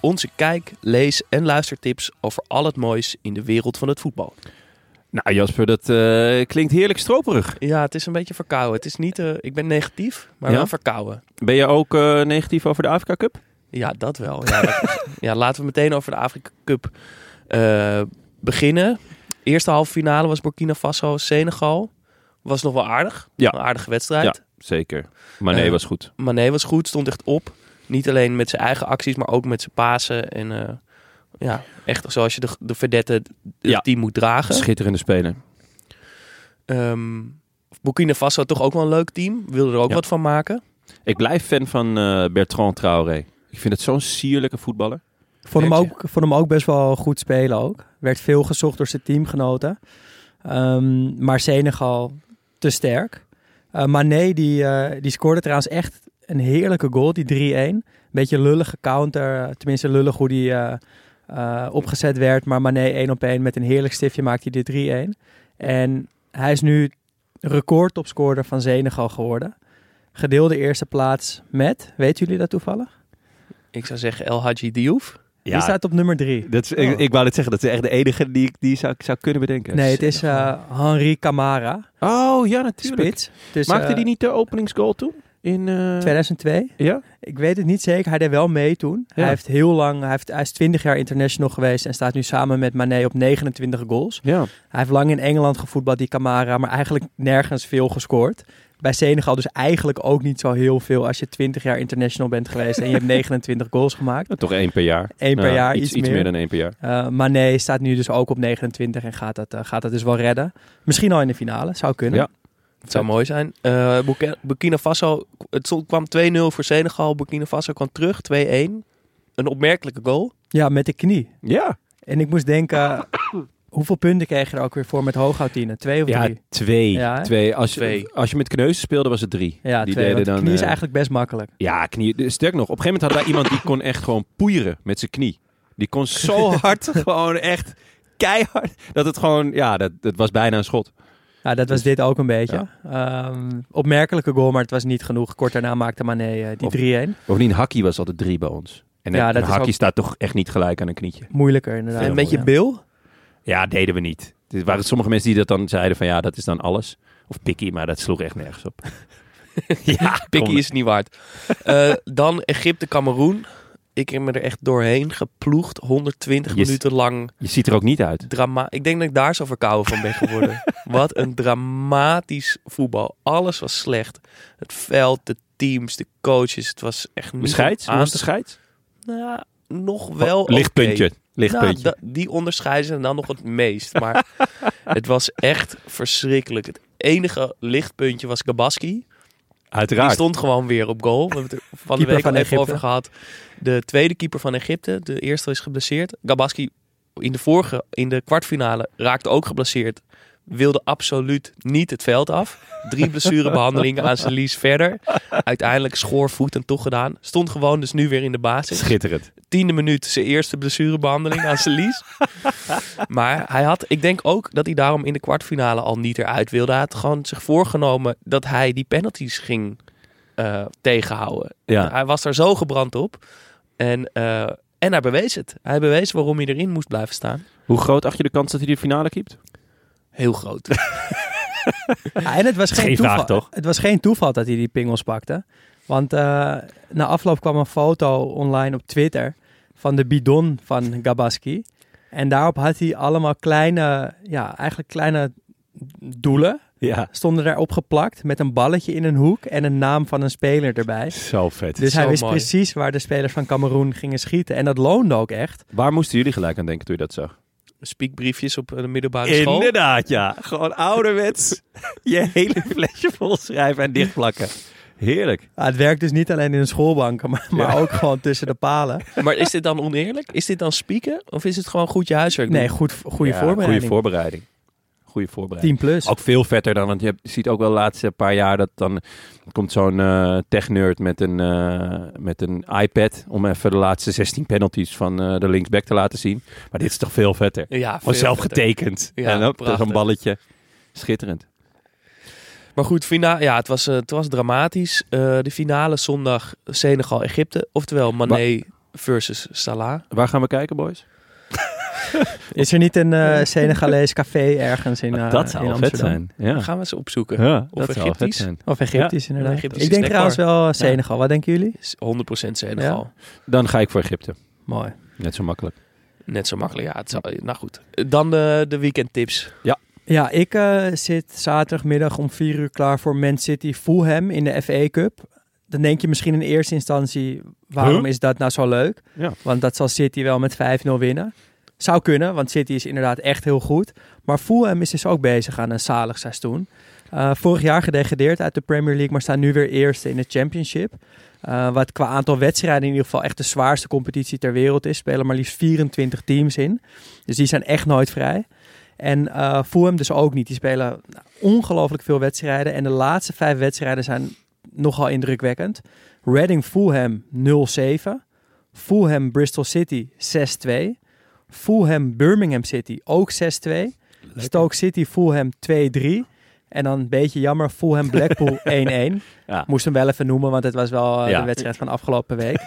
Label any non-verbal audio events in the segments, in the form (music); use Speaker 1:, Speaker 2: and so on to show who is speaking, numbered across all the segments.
Speaker 1: Onze kijk, lees en luistertips over al het moois in de wereld van het voetbal.
Speaker 2: Nou Jasper, dat eh, klinkt heerlijk stroperig.
Speaker 1: Ja, het is een beetje verkouden. Het is niet, eh, ik ben negatief, maar
Speaker 2: Ja?
Speaker 1: wel verkouden.
Speaker 2: Ben je ook eh, negatief over de Afrika Cup?
Speaker 1: Ja, dat wel. Ja, dat- (laughs) ja, laten we meteen over de Afrika Cup beginnen. Eerste halve finale was Burkina Faso, Senegal. Was nog wel aardig.
Speaker 2: Ja.
Speaker 1: Een aardige wedstrijd.
Speaker 2: Ja, zeker.
Speaker 1: Eh,
Speaker 2: was goed.
Speaker 1: Mané was goed, stond echt op. Niet alleen met zijn eigen acties, maar ook met zijn pasen. En eh, ja, echt zoals je de, de verdette het
Speaker 2: Ja.
Speaker 1: team moet dragen.
Speaker 2: Schitterende speler.
Speaker 1: Ehm Burkina Faso toch ook wel een leuk team. Wilde er ook
Speaker 2: Ja.
Speaker 1: wat van maken.
Speaker 2: Ik blijf fan van eh, Bertrand Traoré. Ik vind het zo'n sierlijke voetballer.
Speaker 3: Ik vond hem, ook, vond hem ook best wel goed spelen ook. Werd veel gezocht door zijn teamgenoten. Ehm, maar Senegal te sterk. Eh Mané die, die scoorde trouwens echt een heerlijke goal, die 3-1. Beetje lullige counter, eh, tenminste lullig hoe die eh, eh, opgezet werd. Maar Mané 1 op 1 met een heerlijk stiftje maakt hij de 3-1. En hij is nu recordtopscorer van Senegal geworden. Gedeelde eerste plaats met, weten jullie dat toevallig?
Speaker 1: Ik zou zeggen El Hadji Diouf.
Speaker 3: Die staat op nummer 3.
Speaker 2: Dat is, ik, ik wou net zeggen, dat is echt de enige die ik die zou, zou kunnen bedenken.
Speaker 3: Nee, het is eh Henri Camara,
Speaker 2: Oh, ja, natuurlijk.
Speaker 3: spits. Dus,
Speaker 2: Maakte die niet de openingsgoal toen? In, eh,
Speaker 3: 2002?
Speaker 2: Ja?
Speaker 3: Ik weet het niet zeker. Hij deed wel mee toen.
Speaker 2: Ja.
Speaker 3: Hij heeft heel lang, hij, heeft, hij is 20 jaar international geweest en staat nu samen met Mané op 29 goals.
Speaker 2: Ja.
Speaker 3: Hij heeft lang in Engeland gevoetbald, die Camara, maar eigenlijk nergens veel gescoord. Bij Senegal dus eigenlijk ook niet zo heel veel als je 20 jaar international bent geweest en je hebt (laughs) 29 goals gemaakt.
Speaker 2: Toch één per jaar.
Speaker 3: Eén per
Speaker 2: Nou,
Speaker 3: jaar,
Speaker 2: iets,
Speaker 3: iets
Speaker 2: meer.
Speaker 3: meer.
Speaker 2: dan één per jaar.
Speaker 3: Eh Mané staat nu dus ook op 29 en gaat dat, eh, gaat dat dus wel redden. Misschien al in de finale, zou kunnen.
Speaker 2: Ja.
Speaker 1: Het zou mooi zijn. Eh, Burkina- Faso, het stond- kwam 2-0 voor Senegal. Burkina Faso kwam terug, 2-1. Een opmerkelijke goal.
Speaker 3: ja, met de knie.
Speaker 2: Ja.
Speaker 3: En ik moest denken, (coughs) hoeveel punten kreeg je er ook weer voor met hooghoudtienen? Twee of
Speaker 2: Ja,
Speaker 3: drie?
Speaker 2: twee.
Speaker 3: Ja,
Speaker 2: twee. Als, je,
Speaker 1: Twee.
Speaker 2: als je met Kneuzen speelde, was het drie.
Speaker 3: Ja,
Speaker 2: Die
Speaker 3: twee.
Speaker 2: deden dan,
Speaker 3: knie is
Speaker 2: eh,
Speaker 3: eigenlijk best makkelijk.
Speaker 2: Ja, knie. Sterk nog, op een gegeven moment hadden wij iemand die kon echt gewoon poeieren met zijn knie. Die kon zo (laughs) hard, gewoon echt keihard, dat het gewoon, ja, dat, dat was bijna een schot.
Speaker 3: Ja, dat was dit ook een beetje. Ehm, opmerkelijke goal, maar het was niet genoeg. Kort daarna maakte Mané eh, die
Speaker 2: Of-
Speaker 3: 3-1.
Speaker 2: Bovendien, Hakkie was altijd drie bij ons. En
Speaker 3: Ja,
Speaker 2: een
Speaker 3: dat is
Speaker 2: Hakkie staat toch echt niet gelijk aan een knietje.
Speaker 3: Moeilijker inderdaad.
Speaker 1: en met je
Speaker 3: Ja.
Speaker 1: bil.
Speaker 2: Ja, deden we niet. Er waren sommige mensen die dat dan zeiden van, ja, dat is dan alles. Of pikkie, maar dat sloeg echt nergens op. (laughs) ja,
Speaker 1: Pikkie is niet waard. Eh, dan Egypte-Cameroen. Ik heb me er echt doorheen geploegd. 120
Speaker 2: Je s-
Speaker 1: minuten lang.
Speaker 2: Je ziet er ook niet uit.
Speaker 1: Drama ik denk dat ik daar zo verkouden van ben geworden. (laughs) Wat een dramatisch voetbal. Alles was slecht. Het veld, de teams, de coaches. Het was echt niet
Speaker 2: De scheids? Hoe
Speaker 1: aan
Speaker 2: was de scheids?
Speaker 1: Nou, nog wel oké.
Speaker 2: Lichtpuntje. Lichtpuntje.
Speaker 1: Nou, die onderscheiden ze dan nog het meest. Maar (laughs) het was echt verschrikkelijk. Het enige lichtpuntje was Gabaski.
Speaker 2: Uiteraard.
Speaker 1: Die stond gewoon weer op goal. We hebben het er van de week al even over gehad. De tweede keeper van Egypte. De eerste is geblesseerd. Gabaski in de vorige, in de kwartfinale, raakte ook geblesseerd. Wilde absoluut niet het veld af. Drie (laughs) blessurebehandelingen aan zijn verder. Uiteindelijk schoorvoetend toch gedaan. Stond gewoon dus nu weer in de basis.
Speaker 2: Schitterend.
Speaker 1: Tiende minuut zijn eerste blessurebehandeling aan zijn. (laughs) Maar hij had, ik denk ook dat hij daarom in de kwartfinale al niet eruit wilde. Hij had gewoon zich voorgenomen dat hij die penalties ging eh, tegenhouden.
Speaker 2: Ja.
Speaker 1: Hij was er zo gebrand op. En, eh, en hij bewees het. Hij bewees waarom hij erin moest blijven staan.
Speaker 2: Hoe groot acht je de kans dat hij de finale keept?
Speaker 1: Heel groot. (laughs)
Speaker 3: Ja, en het was geen,
Speaker 2: Geen
Speaker 3: toeval,
Speaker 2: vraag, toch?
Speaker 3: Het was geen toeval dat hij die pingels pakte. Want eh, na afloop kwam een foto online op Twitter van de bidon van Gabaski. En daarop had hij allemaal kleine, ja, eigenlijk kleine doelen.
Speaker 2: Ja.
Speaker 3: Stonden daarop geplakt met een balletje in een hoek en een naam van een speler erbij.
Speaker 2: Zo vet.
Speaker 3: Dus hij wist
Speaker 1: mooi.
Speaker 3: precies waar de spelers van Cameroen gingen schieten. En dat loonde ook echt.
Speaker 2: Waar moesten jullie gelijk aan denken toen je dat zag?
Speaker 1: Spiekbriefjes op de middelbare school.
Speaker 2: Inderdaad, ja. Gewoon ouderwets (laughs) je hele flesje vol schrijven en dichtplakken. Heerlijk.
Speaker 3: Ja, het werkt dus niet alleen in de schoolbanken, maar, maar ook gewoon tussen de palen. (laughs)
Speaker 1: Maar is dit dan oneerlijk? Is dit dan spieken? Of is het gewoon goed je huiswerk doen?
Speaker 3: Nee, goed, goede
Speaker 2: Ja,
Speaker 3: voorbereiding.
Speaker 2: Goede voorbereiding. Goede voorbereiding.
Speaker 3: 10 plus.
Speaker 2: Ook veel vetter dan, want je hebt- ziet ook wel de laatste paar jaar dat dan komt zo'n eh tech-nerd met een, eh, met een iPad om even de laatste 16 penalties van eh, de linksback te laten zien. Maar dit is toch veel vetter.
Speaker 1: Ja, veel
Speaker 2: zelf
Speaker 1: vetter.
Speaker 2: getekend.
Speaker 1: Ja,
Speaker 2: en op
Speaker 1: prachtig.
Speaker 2: zo'n balletje. Schitterend.
Speaker 1: Maar goed, fina ja, het, was, het was dramatisch. Eh, de finale zondag Senegal-Egypte. Oftewel Mané versus Salah.
Speaker 2: Waar gaan we kijken, boys? (laughs) (laughs)
Speaker 3: Is er niet een eh Senegalees café ergens in, eh,
Speaker 2: dat zou
Speaker 3: in
Speaker 2: wel vet
Speaker 3: Amsterdam?
Speaker 2: zijn. Ja.
Speaker 1: Dan gaan we eens opzoeken.
Speaker 2: Ja,
Speaker 1: Of
Speaker 2: dat zou wel vet
Speaker 1: Egyptisch.
Speaker 2: zijn.
Speaker 3: Of Egyptisch inderdaad.
Speaker 1: Egyptisch
Speaker 3: ik denk trouwens wel Senegal. Wat denken jullie?
Speaker 1: Is 100% Senegal.
Speaker 2: Dan ga ik voor Egypte.
Speaker 3: Mooi.
Speaker 2: Net zo makkelijk.
Speaker 1: Net zo makkelijk. Ja, het zou, nou goed. Dan de, de weekendtips.
Speaker 3: Ja, ik eh, zit zaterdagmiddag om 4 uur klaar voor Man City Fulham in de FA Cup. Dan denk je misschien in eerste instantie, waarom
Speaker 2: Huh?
Speaker 3: is dat nou zo leuk?
Speaker 2: Ja.
Speaker 3: Want dat zal City wel met 5-0 winnen. Zou kunnen, want City is inderdaad echt heel goed. Maar Fulham is dus ook bezig aan een zalig seizoen. Eh, vorig jaar gedegradeerd uit de Premier League, maar staan nu weer eerste in de Championship. Eh, wat qua aantal wedstrijden in ieder geval echt de zwaarste competitie ter wereld is. Spelen maar liefst 24 teams in. Dus die zijn echt nooit vrij. En eh Fulham dus ook niet. Die spelen nou, ongelooflijk veel wedstrijden. En de laatste vijf wedstrijden zijn nogal indrukwekkend. Reading Fulham 0-7. Fulham Bristol City 6-2. Fulham Birmingham City ook 6-2. Stoke City Fulham 2-3. En dan een beetje jammer Fulham (laughs) Blackpool 1-1.
Speaker 2: Ja.
Speaker 3: Moest hem wel even noemen, want het was wel eh,
Speaker 2: Ja.
Speaker 3: de wedstrijd van afgelopen week. (laughs)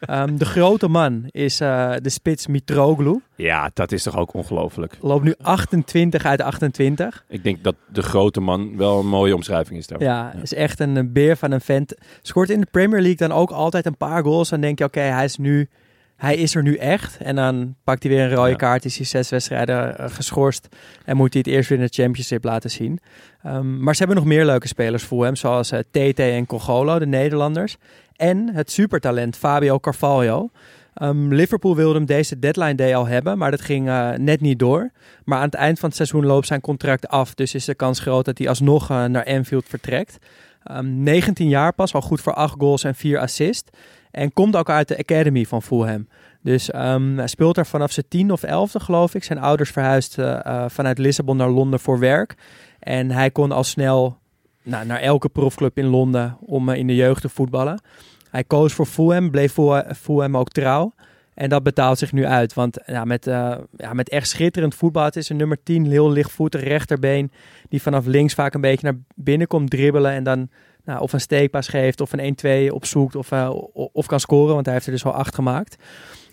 Speaker 3: Ehm, de grote man is eh, de spits Mitroglou.
Speaker 2: ja, dat is toch ook ongelooflijk.
Speaker 3: Loopt nu 28 uit 28.
Speaker 2: Ik denk dat de grote man wel een mooie omschrijving is daarvoor.
Speaker 3: Ja, is echt een beer van een vent. Scoort in de Premier League dan ook altijd een paar goals. Dan denk je, oké, hij is nu... Hij is er nu echt. En dan pakt hij weer een rode
Speaker 2: Ja.
Speaker 3: kaart. Is hij zes wedstrijden eh, geschorst. En moet hij het eerst weer in de Championship laten zien. Ehm, maar ze hebben nog meer leuke spelers voor hem. Zoals eh, TT en Congolo, de Nederlanders. En het supertalent Fabio Carvalho. Ehm, Liverpool wilde hem deze deadline day al hebben. Maar dat ging eh, net niet door. Maar aan het eind van het seizoen loopt zijn contract af. Dus is de kans groot dat hij alsnog eh, naar Anfield vertrekt. Ehm, 19 jaar pas, al goed voor 8 goals en 4 assists. En komt ook uit de academy van Fulham. Dus ehm, hij speelt daar vanaf zijn 10 of 11e geloof ik. Zijn ouders verhuisden eh, vanuit Lissabon naar Londen voor werk. En hij kon al snel nou, naar elke profclub in Londen om eh, in de jeugd te voetballen. Hij koos voor Fulham, bleef voor Fulham ook trouw. En dat betaalt zich nu uit. Want ja, met, eh, ja, met echt schitterend voetbal. Het is een nummer 10, heel lichtvoetig rechterbeen. Die vanaf links vaak een beetje naar binnen komt dribbelen. En dan nou, of een steekpas geeft of een 1-2 opzoekt. Of, eh, of kan scoren, want hij heeft er dus al acht gemaakt.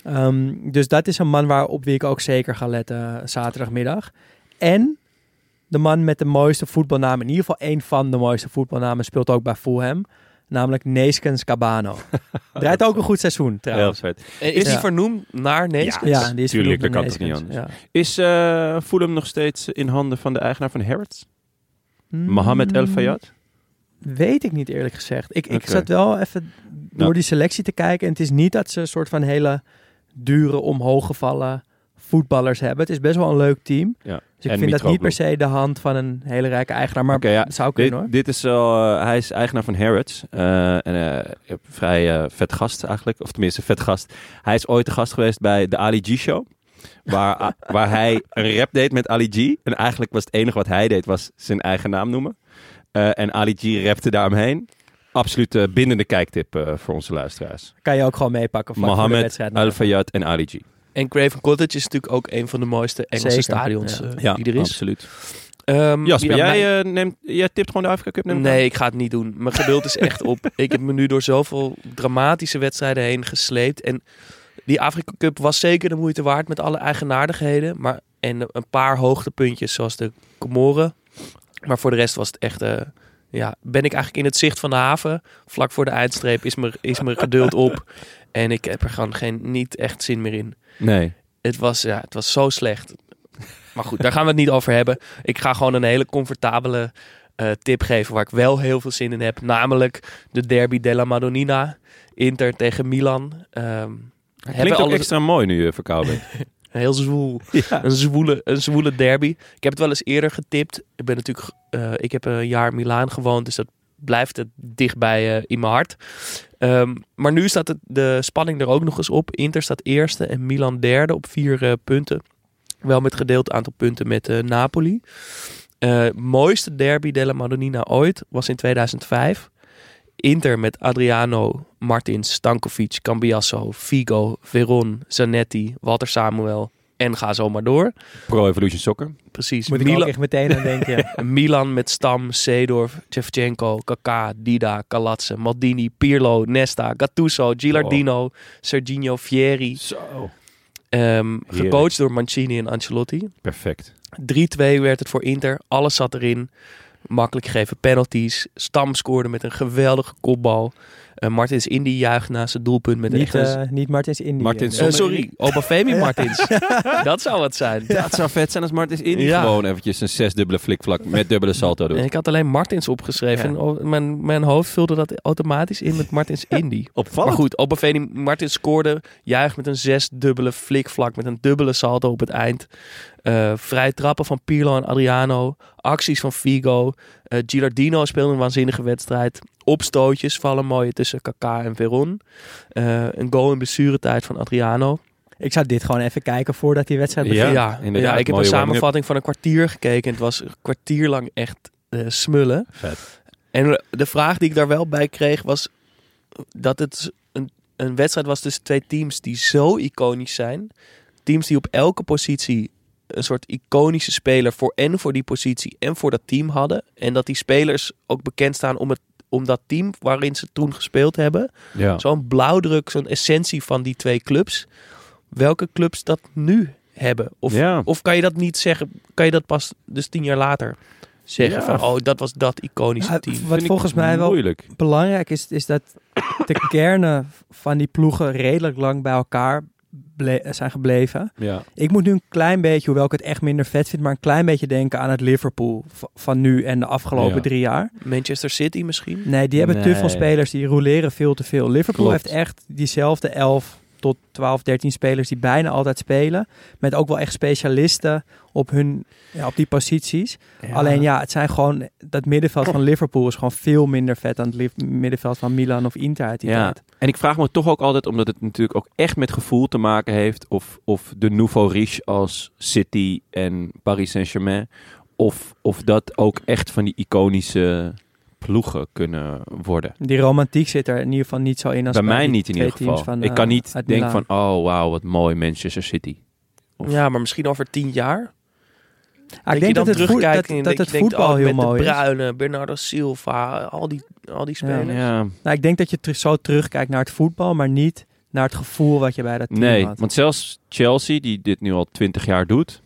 Speaker 3: Ehm, dus dat is een man waar, op wie ik ook zeker ga letten eh, zaterdagmiddag. En de man met de mooiste voetbalnaam, in ieder geval één van de mooiste voetbalnamen, speelt ook bij Fulham. Namelijk Neeskens Cabano. (laughs) Draait ook een goed seizoen
Speaker 2: Heel
Speaker 3: trouwens.
Speaker 2: vet.
Speaker 1: Eh, Is
Speaker 3: Ja.
Speaker 1: die vernoemd naar Neeskens?
Speaker 3: Ja, die is
Speaker 2: Tuurlijk,
Speaker 3: vernoemd
Speaker 2: dat kan toch niet anders.
Speaker 3: ja.
Speaker 2: Is eh Fulham nog steeds in handen van de eigenaar van Harrods? Mohamed El
Speaker 3: Mm,
Speaker 2: Fayad?
Speaker 3: Weet ik niet eerlijk gezegd. Ik, ik zat wel even door die selectie te kijken. En het is niet dat ze een soort van hele dure, omhooggevallen voetballers hebben. Het is best wel een leuk team.
Speaker 2: Ja.
Speaker 3: Dus ik
Speaker 2: En
Speaker 3: vind dat niet per se de hand van een hele rijke eigenaar. Maar
Speaker 2: Oké, ja.
Speaker 3: zou
Speaker 2: Dit,
Speaker 3: kunnen hoor.
Speaker 2: dit is wel, eh, hij is eigenaar van Harrods. eh, en eh, ik heb vrij vet gast eigenlijk. Of tenminste, vet gast. Hij is ooit de gast geweest bij de Ali G Show. Waar, (laughs) waar hij een rap deed met Ali G. En eigenlijk was het enige wat hij deed, was zijn eigen naam noemen. Eh, en Ali G rapte daaromheen. Absoluut eh, bindende kijktip eh, voor onze luisteraars.
Speaker 3: Kan je ook gewoon meepakken voor de
Speaker 2: Mohammed,
Speaker 3: wedstrijd.
Speaker 2: Al Fayyad en Ali G.
Speaker 1: En Craven Cottage is natuurlijk ook een van de mooiste Engelse
Speaker 3: Zeker,
Speaker 1: stadions
Speaker 3: ja.
Speaker 1: eh, die er is.
Speaker 2: absoluut.
Speaker 1: Ehm,
Speaker 2: Jasper,
Speaker 1: ja,
Speaker 2: jij,
Speaker 1: mijn-
Speaker 2: eh, neemt, jij tipt gewoon de Afrika Cup?
Speaker 1: Nee, ik ga het niet doen. Mijn geduld is echt op. (laughs) Ik heb me nu door zoveel dramatische wedstrijden heen gesleept. En die Afrika Cup was zeker de moeite waard met alle eigenaardigheden. Maar, en een paar hoogtepuntjes zoals de Comoren. Maar voor de rest was het echt... eh, ja, ben ik eigenlijk in het zicht van de haven. Vlak voor de eindstreep is mijn, is mijn geduld op. En ik heb er gewoon geen, niet echt zin meer in.
Speaker 2: Nee.
Speaker 1: Het was, ja, het was zo slecht. Maar goed, daar gaan we het niet over hebben. Ik ga gewoon een hele comfortabele eh, tip geven waar ik wel heel veel zin in heb. Namelijk de derby della Madonnina. Inter tegen Milan. Ehm
Speaker 2: Klinkt ook extra mooi nu je verkouden (laughs)
Speaker 1: Heel zwoel. (laughs) Een, zwoele, een zwoele derby. Ik heb het wel eens eerder getipt. Ik ben natuurlijk, eh, ik heb een jaar in Milaan gewoond, dus dat blijft het dichtbij eh, in mijn hart. Ehm, maar nu staat het, de spanning er ook nog eens op. Inter staat eerste en Milan derde op vier eh, punten. Wel met gedeeld aantal punten met eh, Napoli. Mooiste derby della Madonnina ooit was in 2005. Inter met Adriano, Martins, Stankovic, Cambiasso, Figo, Veron, Zanetti, Walter Samuel en ga zo maar door.
Speaker 2: Pro Evolution Soccer.
Speaker 1: Precies.
Speaker 3: Moet ik ook
Speaker 1: Milan,
Speaker 3: echt meteen aan denken. (laughs)
Speaker 1: Milan met Stam, Seedorf, Shevchenko, Kaká, Dida, Kalatse, Maldini, Pirlo, Nesta, Gattuso, Gilardino, Serginho Fieri.
Speaker 2: Zo.
Speaker 1: Ehm, gecoacht door Mancini en Ancelotti.
Speaker 2: Perfect.
Speaker 1: 3-2 werd het voor Inter. Alles zat erin. Makkelijk gegeven penalties. Stam scoorde met een geweldige kopbal. Eh Martins Indy juicht naast het doelpunt met
Speaker 3: niet,
Speaker 1: een...
Speaker 3: eh, niet Martins Indy.
Speaker 2: Martins
Speaker 1: Eh, sorry, Obafemi (laughs) Martins. Dat zou het zijn.
Speaker 2: Dat zou vet zijn als Martins Indy
Speaker 1: Ja.
Speaker 2: gewoon eventjes een zesdubbele flikvlak met dubbele salto doet.
Speaker 1: En ik had alleen Martins opgeschreven.
Speaker 2: Ja.
Speaker 1: En mijn, mijn hoofd vulde dat automatisch in met Martins Indy.
Speaker 2: Opvallend.
Speaker 1: Maar goed, Obafemi Martins scoorde. Juich met een zesdubbele flikvlak. Met een dubbele salto op het eind. Eh vrij trappen van Pirlo en Adriano. Acties van Figo. Eh Gilardino speelde een waanzinnige wedstrijd. Opstootjes vallen mooie tussen Kaká en Veron. Eh, een goal in blessuretijd van Adriano.
Speaker 3: Ik zou dit gewoon even kijken voordat die wedstrijd begint.
Speaker 1: Ja,
Speaker 2: inderdaad,
Speaker 1: ja, ik heb een samenvatting van een kwartier gekeken. En het was een kwartier lang echt eh, smullen.
Speaker 2: Vet.
Speaker 1: En de vraag die ik daar wel bij kreeg was dat het een, een wedstrijd was tussen twee teams die zo iconisch zijn. Teams die op elke positie een soort iconische speler voor en voor die positie en voor dat team hadden. En dat die spelers ook bekend staan om, het, om dat team waarin ze toen gespeeld hebben.
Speaker 2: Ja.
Speaker 1: Zo'n blauwdruk, zo'n essentie van die twee clubs. Welke clubs dat nu hebben? Of,
Speaker 2: Ja.
Speaker 1: of kan je dat niet zeggen? Kan je dat pas dus tien jaar later zeggen?
Speaker 2: Ja.
Speaker 1: Van, oh, dat was dat iconische
Speaker 3: Ja,
Speaker 1: team.
Speaker 3: wat
Speaker 2: Vind
Speaker 3: volgens mij wel
Speaker 2: moeilijk.
Speaker 3: belangrijk is, is dat de kernen van die ploegen redelijk lang bij elkaar ble- zijn gebleven.
Speaker 2: Ja.
Speaker 3: Ik moet nu een klein beetje, hoewel ik het echt minder vet vind, maar een klein beetje denken aan het Liverpool v- van nu en de afgelopen
Speaker 2: Ja.
Speaker 3: drie jaar.
Speaker 1: Manchester City misschien?
Speaker 3: Nee, die hebben te veel spelers, die roleren veel te veel. Liverpool
Speaker 2: Klopt.
Speaker 3: heeft echt diezelfde 11 tot 12, 13 spelers die bijna altijd spelen. Met ook wel echt specialisten op, hun, ja, op die posities. Alleen ja, het zijn gewoon, dat middenveld van Liverpool is gewoon veel minder vet dan het middenveld van Milan of Inter uit die
Speaker 2: Ja,
Speaker 3: tijd.
Speaker 2: en ik vraag me toch ook altijd, omdat het natuurlijk ook echt met gevoel te maken heeft, of, of de nouveau riche als City en Paris Saint-Germain, of, of dat ook echt van die iconische ploegen kunnen worden.
Speaker 3: Die romantiek zit er in ieder geval niet zo in als
Speaker 2: Bij mij
Speaker 3: die
Speaker 2: niet in ieder geval.
Speaker 3: teams Van,
Speaker 2: ik
Speaker 3: eh,
Speaker 2: kan niet
Speaker 3: uit
Speaker 2: denken
Speaker 3: Milaan.
Speaker 2: van, oh wauw, wat mooi Manchester City. Of-
Speaker 1: Ja, maar misschien over tien jaar.
Speaker 3: Ah, ik denk dat het, dat, dat
Speaker 1: dat
Speaker 3: het
Speaker 1: denkt,
Speaker 3: voetbal
Speaker 1: oh,
Speaker 3: heel
Speaker 1: met
Speaker 3: mooi
Speaker 1: de
Speaker 3: is.
Speaker 1: Bruyne, Bernardo Silva, al die, al die spelers.
Speaker 2: Ja.
Speaker 3: Nou, ik denk dat je terug, zo terugkijkt naar het voetbal, maar niet naar het gevoel wat je bij dat team
Speaker 2: Nee,
Speaker 3: had.
Speaker 2: want zelfs Chelsea, die dit nu al twintig jaar doet,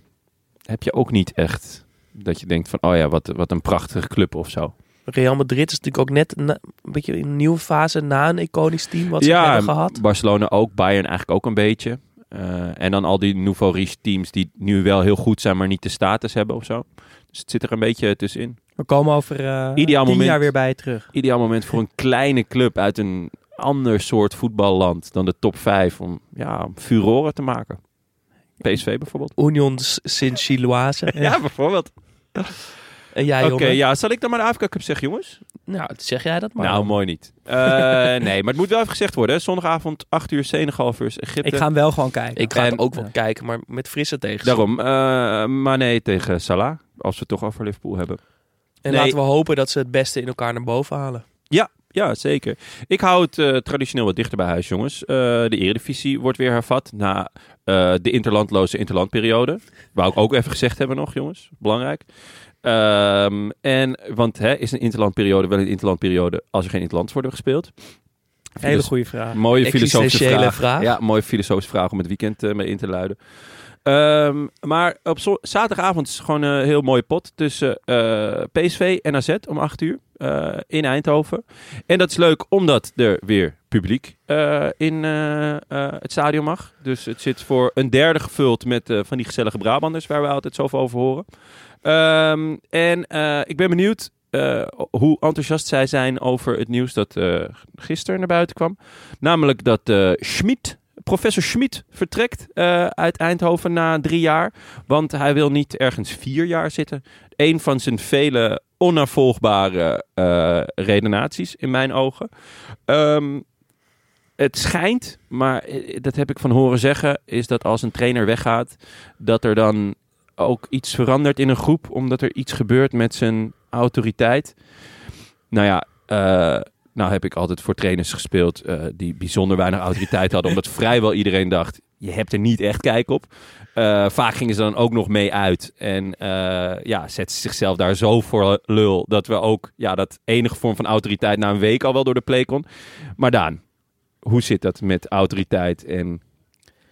Speaker 2: heb je ook niet echt dat je denkt van, oh ja, wat, wat een prachtige club of zo.
Speaker 1: Real Madrid is natuurlijk ook net een beetje in een nieuwe fase na een iconisch team wat ze hebben gehad.
Speaker 2: Barcelona ook, Bayern eigenlijk ook een beetje. Eh, en dan al die nouveau riche teams die nu wel heel goed zijn, maar niet de status hebben of zo. Dus het zit er een beetje tussenin.
Speaker 3: We komen over eh
Speaker 2: Ideaal
Speaker 3: tien
Speaker 2: moment.
Speaker 3: jaar weer bij je terug.
Speaker 2: Ideaal moment voor een kleine club uit een ander soort voetballand dan de top 5 om ja, furoren te maken. PSV bijvoorbeeld.
Speaker 1: Union Sint-Gilloise. (laughs)
Speaker 2: Ja, bijvoorbeeld.
Speaker 1: En jij,
Speaker 2: Oké, ja, zal ik dan maar de Afrika Cup zeggen, jongens?
Speaker 1: Nou, zeg jij dat maar.
Speaker 2: nou,
Speaker 1: dan.
Speaker 2: mooi niet. Eh, (laughs) nee, maar het moet wel even gezegd worden. Hè. Zondagavond, 8 uur, Senegal versus Egypte.
Speaker 3: Ik ga hem wel gewoon kijken.
Speaker 1: Ik ga
Speaker 2: En-
Speaker 1: hem ook wel
Speaker 3: Ja.
Speaker 1: kijken, maar met frisse tegenstand.
Speaker 2: Daarom, eh Mane tegen Salah, als we het toch over Liverpool hebben.
Speaker 1: En
Speaker 2: Nee.
Speaker 1: laten we hopen dat ze het beste in elkaar naar boven halen.
Speaker 2: Ja, zeker. Ik hou het eh, traditioneel wat dichter bij huis, jongens. Eh, de Eredivisie wordt weer hervat na eh, de interlandloze interlandperiode. Wou ik ook even gezegd hebben nog, jongens. Belangrijk. Ehm, en, want hè, is een interlandperiode wel een interlandperiode als er geen interlands worden gespeeld?
Speaker 3: Hele
Speaker 2: Dus-
Speaker 3: goede vraag.
Speaker 2: Mooie filosofische vraag.
Speaker 1: vraag.
Speaker 2: Ja, mooie filosofische vraag om het weekend eh, mee in te luiden. Ehm, maar op zaterdagavond is gewoon een heel mooie pot tussen eh, PSV en AZ om 8 uur eh, in Eindhoven. En dat is leuk omdat er weer publiek eh, in eh, het stadion mag. Dus het zit voor een derde gevuld met van die gezellige Brabanders waar we altijd zoveel over horen. Ehm, en ik ben benieuwd hoe enthousiast zij zijn over het nieuws dat gisteren naar buiten kwam. Namelijk dat Schmid, professor Schmid, vertrekt uit Eindhoven na drie jaar. Want hij wil niet ergens vier jaar zitten. Een van zijn vele onnavolgbare eh redenaties in mijn ogen. Ehm, het schijnt, maar eh, dat heb ik van horen zeggen, is dat als een trainer weggaat, dat er dan ook iets verandert in een groep, omdat er iets gebeurt met zijn autoriteit. Nou ja, eh, nou heb ik altijd voor trainers gespeeld die bijzonder weinig autoriteit hadden, omdat vrijwel iedereen dacht, je hebt er niet echt kijk op. Eh, vaak gingen ze dan ook nog mee uit en eh, ja, zetten ze zichzelf daar zo voor lul dat we ook ja, dat enige vorm van autoriteit na een week al wel door de play kon. Maar Daan, hoe zit dat met autoriteit en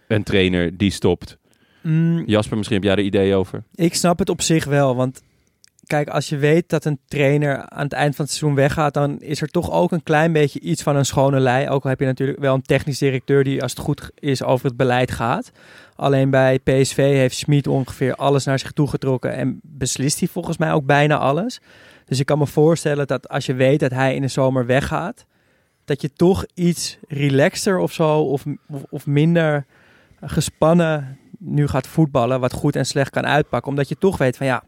Speaker 2: een trainer die stopt?
Speaker 3: Mm,
Speaker 2: Jasper, misschien heb jij er ideeën over?
Speaker 3: Ik snap het op zich wel, want kijk, als je weet dat een trainer aan het eind van het seizoen weggaat, dan is er toch ook een klein beetje iets van een schone lei. Ook al heb je natuurlijk wel een technisch directeur die, als het goed is, over het beleid gaat. Alleen bij PSV heeft Schmid ongeveer alles naar zich toe getrokken en beslist hij volgens mij ook bijna alles. Dus ik kan me voorstellen dat als je weet dat hij in de zomer weggaat, dat je toch iets relaxter of zo, of, of, of minder gespannen nu gaat voetballen, wat goed en slecht kan uitpakken. Omdat je toch weet van ja,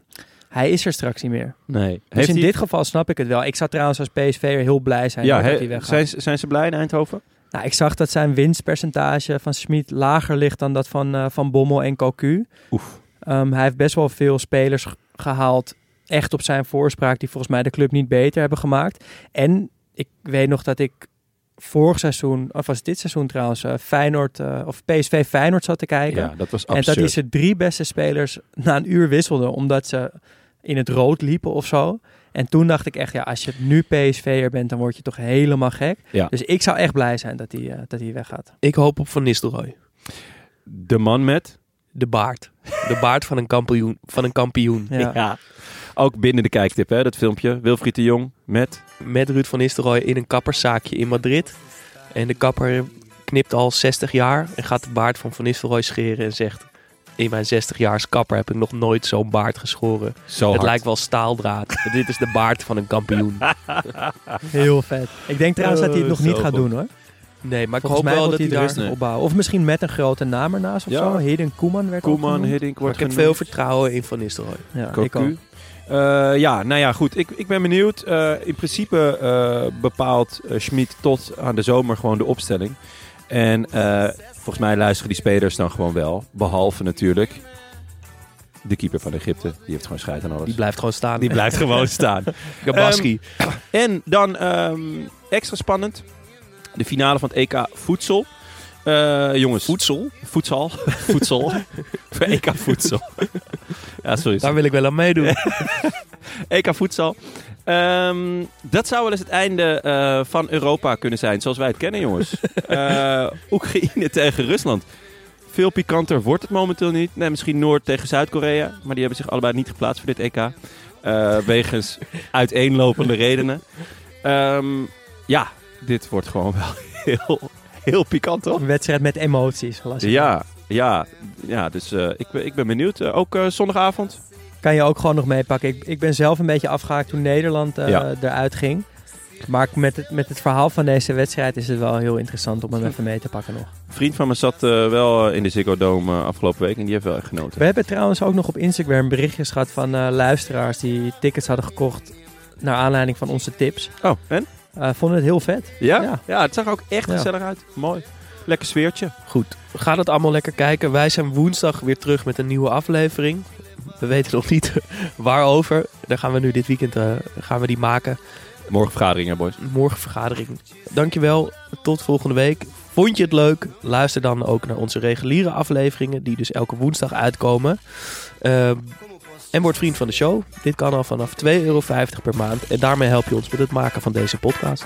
Speaker 3: hij is er straks niet meer.
Speaker 2: Nee.
Speaker 3: Dus in dit geval snap ik het wel. Ik zou trouwens als PSV'er heel blij zijn
Speaker 2: ja,
Speaker 3: dat hij weggaat.
Speaker 2: zijn, zijn ze blij in Eindhoven?
Speaker 3: Nou, ik zag dat zijn winstpercentage van Smit lager ligt dan dat van, eh, van Bommel en Cocu.
Speaker 2: Oef.
Speaker 3: Ehm, hij heeft best wel veel spelers gehaald, echt op zijn voorspraak, die volgens mij de club niet beter hebben gemaakt. En ik weet nog dat ik vorig seizoen, of was dit seizoen trouwens, eh, Feyenoord, eh, of PSV Feyenoord zat te kijken.
Speaker 2: Ja, dat was
Speaker 3: En dat hij zijn drie beste spelers na een uur wisselde, omdat ze in het rood liepen of zo. En toen dacht ik echt, ja, als je nu PSV'er bent, dan word je toch helemaal gek.
Speaker 2: Ja.
Speaker 3: Dus ik zou echt blij zijn dat hij, eh, dat hij weggaat.
Speaker 1: Ik hoop op Van Nistelrooy.
Speaker 2: De man met...
Speaker 1: De baard. De baard van een kampioen. Van een kampioen.
Speaker 3: Ja.
Speaker 2: Ook binnen de kijktip, hè, dat filmpje. Wilfried de Jong met...
Speaker 1: Met Ruud van Nistelrooy in een kapperszaakje in Madrid. En de kapper knipt al 60 jaar en gaat de baard van Van Nistelrooy scheren en zegt... In mijn 60 jaar als kapper heb ik nog nooit zo'n baard geschoren.
Speaker 2: Zo
Speaker 1: het
Speaker 2: hard.
Speaker 1: lijkt wel staaldraad. (laughs) Dit is de baard van een kampioen. (laughs)
Speaker 3: Heel vet. Ik denk trouwens dat hij het nog niet gaat
Speaker 2: goed.
Speaker 3: doen hoor.
Speaker 1: Nee, maar ik
Speaker 3: Volgens
Speaker 1: hoop
Speaker 3: mij
Speaker 1: wel dat
Speaker 3: hij
Speaker 1: daar...
Speaker 3: rustig opbouwen. Of misschien met een grote naam ernaast of
Speaker 2: Ja.
Speaker 3: zo. Hidden Koeman werd ook
Speaker 2: Koeman,
Speaker 3: genoemd.
Speaker 2: Hiddink
Speaker 1: Maar
Speaker 2: wordt
Speaker 1: ik heb veel vertrouwen in Van Nistelrooy.
Speaker 3: Ja, ik ook.
Speaker 2: Eh, ja, nou ja, goed. Ik, ik ben benieuwd. Eh, in principe eh, bepaalt uh, Schmid tot aan de zomer gewoon de opstelling. En eh, volgens mij luisteren die spelers dan gewoon wel. Behalve natuurlijk de keeper van Egypte. Die heeft gewoon scheid aan alles.
Speaker 1: Die blijft gewoon staan.
Speaker 2: Die blijft gewoon (laughs) staan.
Speaker 1: Gabaski.
Speaker 2: En dan ehm, extra spannend. De finale van het EK Voedsel. Eh, jongens.
Speaker 1: Voedsel?
Speaker 2: Voedsel. Voedsel. Voor EK Voedsel. ja, sorry.
Speaker 1: Daar wil ik wel aan meedoen. (laughs)
Speaker 2: EK Voedsel. Ehm, dat zou wel eens het einde eh, van Europa kunnen zijn, zoals wij het kennen, jongens. (laughs) Eh, Oekraïne tegen Rusland. Veel pikanter wordt het momenteel niet. Nee, misschien Noord tegen Zuid-Korea. Maar die hebben zich allebei niet geplaatst voor dit EK. Wegens (laughs) uiteenlopende redenen. Ehm, ja, dit wordt gewoon wel (laughs) heel, heel pikant, toch?
Speaker 3: Een wedstrijd met emoties. ik.
Speaker 2: Ja, ja, ja dus eh, ik, ben- ik ben benieuwd. Eh, ook eh, zondagavond.
Speaker 3: Kan je ook gewoon nog meepakken. Ik, ik ben zelf een beetje afgehaakt toen Nederland
Speaker 2: Ja.
Speaker 3: eruit ging. Maar met het, met het verhaal van deze wedstrijd is het wel heel interessant om hem even mee te pakken nog.
Speaker 2: Een vriend van me zat wel in de Ziggo Dome afgelopen week en die heeft wel echt genoten.
Speaker 3: We hebben trouwens ook nog op Instagram berichtjes gehad van luisteraars die tickets hadden gekocht naar aanleiding van onze tips.
Speaker 2: Oh, en?
Speaker 3: Eh, vonden het heel vet.
Speaker 2: Ja?
Speaker 3: Ja.
Speaker 2: Ja, het zag er ook echt
Speaker 3: Ja.
Speaker 2: gezellig uit. Mooi. Lekker sfeertje.
Speaker 1: Goed, ga het allemaal lekker kijken. Wij zijn woensdag weer terug met een nieuwe aflevering. We weten nog niet (laughs) waarover. Daar gaan we nu dit weekend eh, gaan we die maken.
Speaker 2: Morgen vergadering, hè, boys.
Speaker 1: Morgen vergadering. Dankjewel. Tot volgende week. Vond je het leuk? Luister dan ook naar onze reguliere afleveringen, die dus elke woensdag uitkomen. Ehm, en word vriend van de show. Dit kan al vanaf 2,50 euro per maand. En daarmee help je ons met het maken van deze podcast.